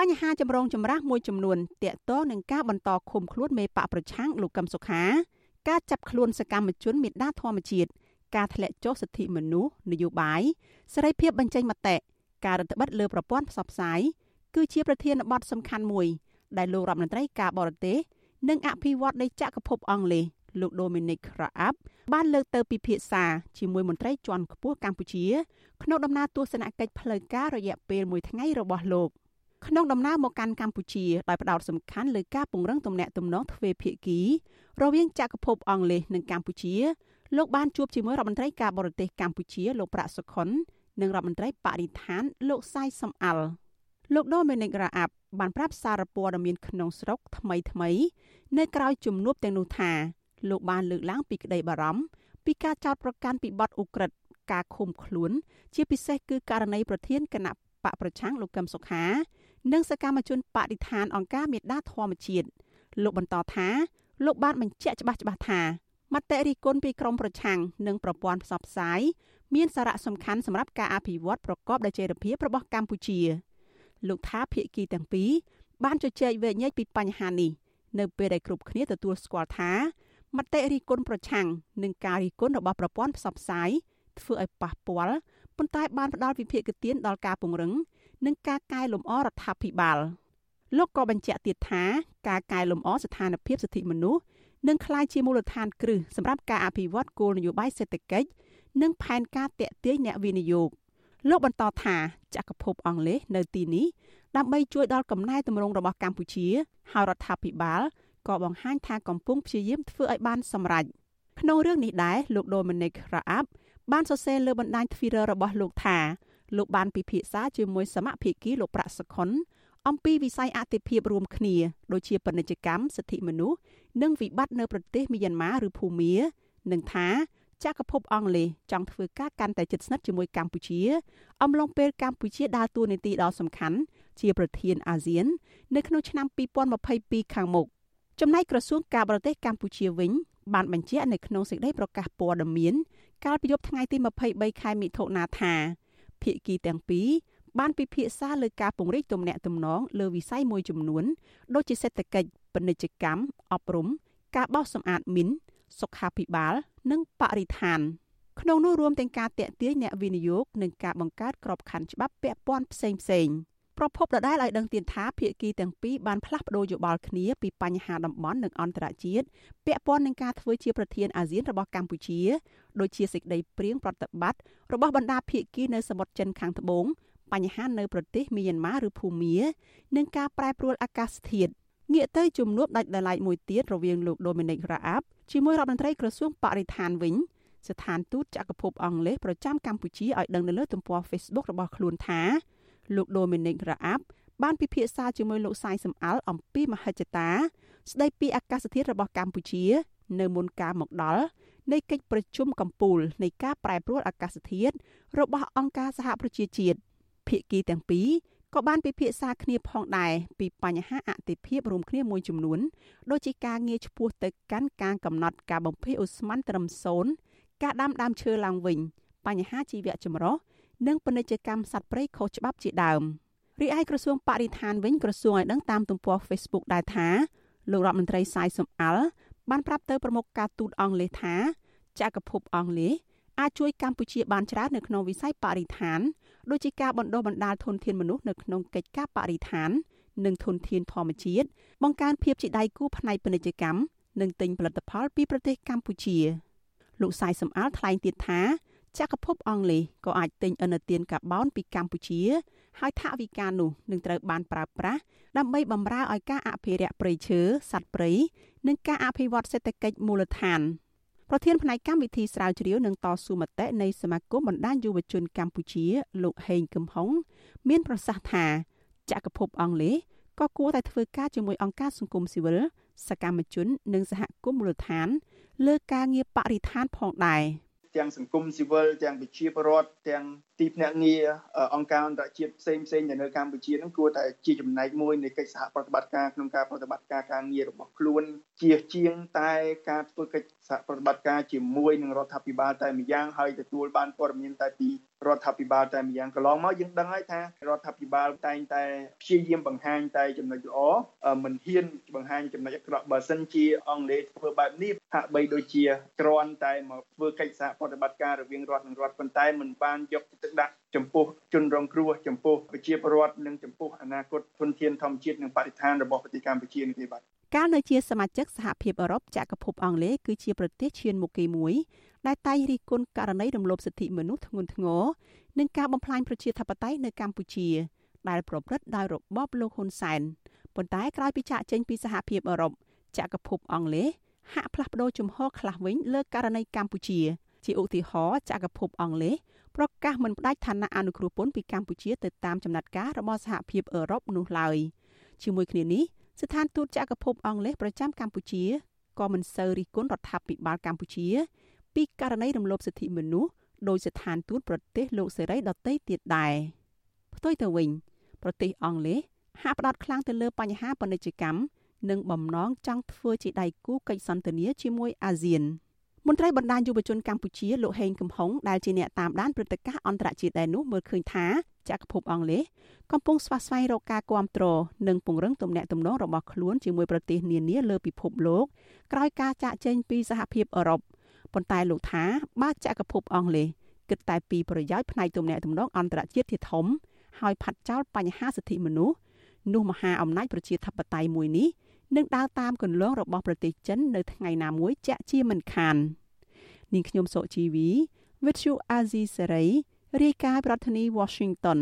បញ្ហាចម្រូងចម្រាសមួយចំនួនតាក់ទងនឹងការបន្តឃុំខ្លួនមេបកប្រឆាំងលោកកឹមសុខា ការចាប់ខ្លួនសកម្មជនមេដាធម្មជាតិការធ្លាក់ចុះសិទ្ធិមនុស្សនយោបាយសេរីភាពបញ្ចេញមតិការរដ្ឋបិទលើប្រព័ន្ធផ្សព្វផ្សាយគឺជាប្រធានបទសំខាន់មួយ ដែលលោករដ្ឋមន្ត្រីការបរទេសនិងអភិវឌ្ឍនៃចក្រភពអង់គ្លេសលោក Dominic Raab បានលើកទៅពិភាក្សាជាមួយមន្ត្រីជាន់ខ្ពស់កម្ពុជា ក្នុងដំណើរទស្សនកិច្ចផ្លូវការរយៈពេល1ថ្ងៃរបស់លោក ក្នុងដំណើរមកកាន់កម្ពុជាដោយផ្ដោតសំខាន់លើការពង្រឹងទំនាក់ទំនងទ្វេភាគីរវាងចក្រភពអង់គ្លេសនិងកម្ពុជាលោកបានជួបជាមួយរដ្ឋមន្ត្រីការបរទេសកម្ពុជាលោកប្រាក់សុខុននិងរដ្ឋមន្ត្រីបរិស្ថានលោកសៃសំអាល់លោកដូមីនិករ៉ាអាប់បានប្រាប់សារព័ត៌មានក្នុងស្រុកថ្មីថ្មីនៅក្រៅជំនួបទាំងនោះថាលោកបានលើកឡើងពីក្តីបារម្ភពីការចោទប្រកាន់ពីបទឧក្រិដ្ឋការឃុំខ្លួន ជាពិសេសគឺករណីប្រធានគណៈបកប្រឆាំងលោកកឹមសុខា និងសកម្មជនបដិឋានអង្គការមេដាធម្មជាតិលោកបន្តថាលោកបានបញ្ជាក់ច្បាស់ច្បាស់ថាមតិរិះគន់ពីក្រមប្រឆាំងនិងប្រព័ន្ធផ្សព្វផ្សាយមានសារៈសំខាន់សម្រាប់ការអភិវឌ្ឍប្រកបដោយចីរភាពរបស់កម្ពុជា លោកថាភាគីទាំងពីរបានជជែកវែកញែកពីបញ្ហានេះនៅពេលដែលគ្រប់គ្នាទទួលស្គាល់ថាមតិរិះគន់ប្រឆាំងនិងការរិះគន់របស់ប្រព័ន្ធផ្សព្វផ្សាយធ្វើឲ្យប៉ះពាល់ប៉ុន្តែបានផ្ដល់វិភាគទានដល់ការពង្រឹង និងការកែលម្អរដ្ឋាភិបាលលោកក៏បញ្ជាក់ទៀតថាការកែលម្អស្ថានភាពសិទ្ធិមនុស្សនឹងក្លាយជាមូលដ្ឋានគ្រឹះសម្រាប់ការអភិវឌ្ឍគោលនយោបាយសេដ្ឋកិច្ចនិងផែនការតេទៀងអ្នកវិនិយោគលោកបន្តថាចក្រភពអង់គ្លេសនៅទីនេះដើម្បីជួយដល់កំណែតម្រង់របស់កម្ពុជាហើយរដ្ឋាភិបាលក៏បង្ហាញថាកំពុងព្យាយាមធ្វើឲ្យបានសម្រេចក្នុងរឿងនេះដែរលោក Dominic Raab បានសរសេរលើបណ្ដាញ Twitter របស់លោកថា លោកបានពិភាក្សាជាមួយសមាភិកីលោកប្រាក់សុខុនអំពីវិស័យអតិភិបរួមគ្នាដូចជាពាណិជ្ជកម្មសិទ្ធិមនុស្សនិងវិបត្តិនៅប្រទេសមីយ៉ាន់ម៉ាឬភូមានិងថាចក្រភពអង់គ្លេសចង់ធ្វើការកាន់តែជិតស្និទ្ធជាមួយកម្ពុជា អំឡុងពេលកម្ពុជាដើរតួនាទីដ៏សំខាន់ជាប្រធានអាស៊ាន នៅក្នុងឆ្នាំ2022ខាងមុខចំណែកក្រសួងការបរទេសកម្ពុជាវិញបានបញ្ជាក់នៅក្នុងសេចក្តីប្រកាសព័ត៌មានកាលពីយប់ថ្ងៃទី23ខែមិថុនាថា ភាគីទាំងពីរបានពិភាក្សាលើការពង្រីកទំនាក់ទំនងលើវិស័យមួយចំនួន ដូចជាសេដ្ឋកិច្ចពាណិជ្ជកម្មអប់រំ ការបោសសម្អាតមីនសុខាភិបាល និងបរិស្ថានក្នុងនោះរួមទាំងការតេទៀងអ្នកវិនិយោគនិងការបង្កើតក្របខ័ណ្ឌច្បាប់ពាក់ព័ន្ធផ្សេងផ្សេង ប្រពន្ធដដែលឲ្យដឹងទៀតថាភាគីទាំងពីរបានផ្លាស់ប្តូរយោបល់គ្នាពីបញ្ហាតំបន់និងអន្តរជាតិពាក់ព័ន្ធនឹងការធ្វើជាប្រធានអាស៊ានរបស់កម្ពុជាដូចជាសេចក្តីព្រៀងប្រតិបត្តិរបស់បណ្ដាភាគីនៅសមុទ្រចិនខាងត្បូងបញ្ហានៅប្រទេសមីយ៉ាន់ម៉ាឬភូមានិងការប្រែប្រួលអាកាសធាតុងាកទៅជំនួបដាច់ដライមួយទៀតរវាងលោក Dominic Raab ជាមួយរដ្ឋមន្ត្រីក្រសួងបរិស្ថានវិញស្ថានទូតចក្រភពអង់គ្លេសប្រចាំកម្ពុជាឲ្យដឹងនៅលើទំព័រ Facebook របស់ខ្លួនថា លោក Dominic Raab បានពិភាក្សាជាមួយលោកសាយសំអាល់អំពីមហិច្ឆតាស្ដីពីអាកាសធាតុរបស់កម្ពុជា នៅមុនការមកដល់នៃកិច្ចប្រជុំកំពូលនៃការប្រែប្រួលអាកាសធាតុរបស់អង្គការសហប្រជាជាតិភាគីទាំងពីរក៏បានពិភាក្សាគ្នាផងដែរពីបញ្ហាអតិភិបរួមគ្នាមួយចំនួនដូចជាការងារឆ្ពោះទៅកាន់ការកំណត់ការបំភាយអូស្មန်ត្រឹម0ការដាំដើមឈើឡើងវិញ បញ្ហាជីវៈចម្រុះ និងពាណិជ្ជកម្មសត្វព្រៃខុសច្បាប់ជាដើមរីឯក្រសួងបរិស្ថានវិញក្រសួងឲ្យដឹងតាមទំព័រ Facebook ដែរថាលោករដ្ឋមន្ត្រីសាយសំអាល់បានប្រាប់ទៅប្រមុខការទូតអង់គ្លេសថាចក្រភពអង់គ្លេសអាចជួយកម្ពុជាបានច្រើននៅក្នុងវិស័យបរិស្ថានដូចជាការបណ្ដុះបណ្ដាលធនធានមនុស្សនៅក្នុងកិច្ចការបរិស្ថាន និងធនធានធម្មជាតិបង្កើនភាពជាដៃគូផ្នែកពាណិជ្ជកម្មនិងទិញផលិតផលពីប្រទេសកម្ពុជាលោកសាយសំអាលថ្លែងទៀតថា ចក្រភពអង់គ្លេសក៏អាចទិញឥណទានកាបូនពីកម្ពុជា ហើយថវិកានោះនឹងត្រូវបានប្រើប្រាស់ដើម្បីបម្រើឲ្យការអភិរក្សព្រៃឈើសត្វព្រៃនិងការអភិវឌ្ឍសេដ្ឋកិច្ចមូលដ្ឋាន។ប្រធានផ្នែកកម្មវិធីស្រាវជ្រាវនិងតស៊ូមតិនៃសមាគមបណ្ដាញយុវជនកម្ពុជា លោកហេងកឹមហុងមានប្រសាសន៍ថាចក្រភពអង់គ្លេសក៏គួរតែធ្វើការជាមួយអង្គការសង្គមស៊ីវិលសកម្មជន និងសហគមន៍មូលដ្ឋាន លើការងារបរិស្ថានផងដែរ ទាំងសង្គមស៊ីវិលទាំងប្រជាពលរដ្ឋទាំងទីភ្នាក់ងារអង្គការអន្តរជាតិផ្សេងផ្សេងនៅនៅកម្ពុជានឹងគួរតែជាចំណែកមួយនៃកិច្ចសហប្រតិបត្តិការក្នុងការប្រតិបត្តិការការងាររបស់ខ្លួនជាជាងតែការធ្វើកិច្ចសហប្រតិបត្តិការជាមួយនឹងរដ្ឋាភិបាលតែម្យ៉ាងហើយទទួលបានព័ត៌មានតែពី រដ្ឋាភិបាលតែម្យ៉ាងកន្លងមកយើងដឹងហើយថារដ្ឋាភិបាលតែងតែព្យាយាមបង្ហាញតែចំណុចល្អមិនហ៊ានបង្ហាញចំណុចអាក្រក់បើសិនជាអង់គ្លេសធ្វើបែបនេះហាក់បីដូចជាគ្រាន់តែមកធ្វើកិច្ចសហប្រតិបត្តិការរវាងរដ្ឋនិងរដ្ឋប៉ុន្តែមិនបានយកចិត្តដាក់ចំពោះជនរងគ្រោះចំពោះប្រជាពលរដ្ឋនិងចំពោះអនាគតធនធានធម្មជាតិនិងបរិស្ថានរបស់ប្រទេសកម្ពុជានេះទេបាទ កាលនៅជាសមាជិកសហភាពអឺរ៉ុបចក្រភពអង់គ្លេសគឺជាប្រទេសឈានមុខគេមួយដែលតែងរិះគន់ករណីរំលោភសិទ្ធិមនុស្សធ្ងន់ធ្ងរនិងការបំផ្លាញប្រជាធិបតេយ្យនៅកម្ពុជា ដែលប្រព្រឹត្តដោយរបបលោកហ៊ុនសែនប៉ុន្តែក្រោយពីចាកចេញពីសហភាពអឺរ៉ុបចក្រភពអង់គ្លេសហាក់ផ្លាស់ប្តូរជំហរខ្លះវិញលើករណីកម្ពុជា ជាឧទាហរណ៍ចក្រភពអង់គ្លេសប្រកាសមិនផ្តាច់ឋានៈអនុគ្រោះពន្ធពីកម្ពុជាទៅតាមចំណាត់ការរបស់សហភាពអឺរ៉ុបនោះឡើយជាមួយគ្នានេះ ស្ថានទូតចក្រភពអង់គ្លេសប្រចាំកម្ពុជាក៏មិនសូវរិះគន់រដ្ឋាភិបាលកម្ពុជា ពីករណីរំលោភសិទ្ធិមនុស្សដោយស្ថានទូតប្រទេសលោកសេរីដទៃទៀតដែរផ្ទុយទៅវិញ ប្រទេសអង់គ្លេសហាក់ផ្ដោតខ្លាំងទៅលើបញ្ហាពាណិជ្ជកម្មនិងបំណងចង់ធ្វើជាដៃគូកិច្ចសន្ទនាជាមួយអាស៊ាន មន្ត្រីបណ្ដាញយុវជនកម្ពុជាលោកហេងកំហុងដែលជាអ្នកតាមដានព្រឹត្តិការណ៍អន្តរជាតិដែរនោះមើលឃើញថាចក្រភពអង់គ្លេសកំពុងស្វាស្វែងរកការគាំទ្រនិងពង្រឹងទំនាក់ទំនងរបស់ខ្លួនជាមួយប្រទេសនានាលើពិភពលោកក្រោយការចាកចេញពីសហភាពអឺរ៉ុបប៉ុន្តែលោកថាបើចក្រភពអង់គ្លេសគិតតែពីប្រយោជន៍ផ្នែកទំនាក់ទំនងអន្តរជាតិជាធំហើយផាត់ចោលបញ្ហាសិទ្ធិមនុស្សនោះមហាអំណាចប្រជាធិបតេយ្យមួយនេះ នឹងដើរតាមគន្លងរបស់ប្រទេសចិននៅថ្ងៃណាមួយជាក់ជាមិនខាននាងខ្ញុំសុជីវី With you Azizi Saray រាយការណ៍ប្រធានាធិបតី Washington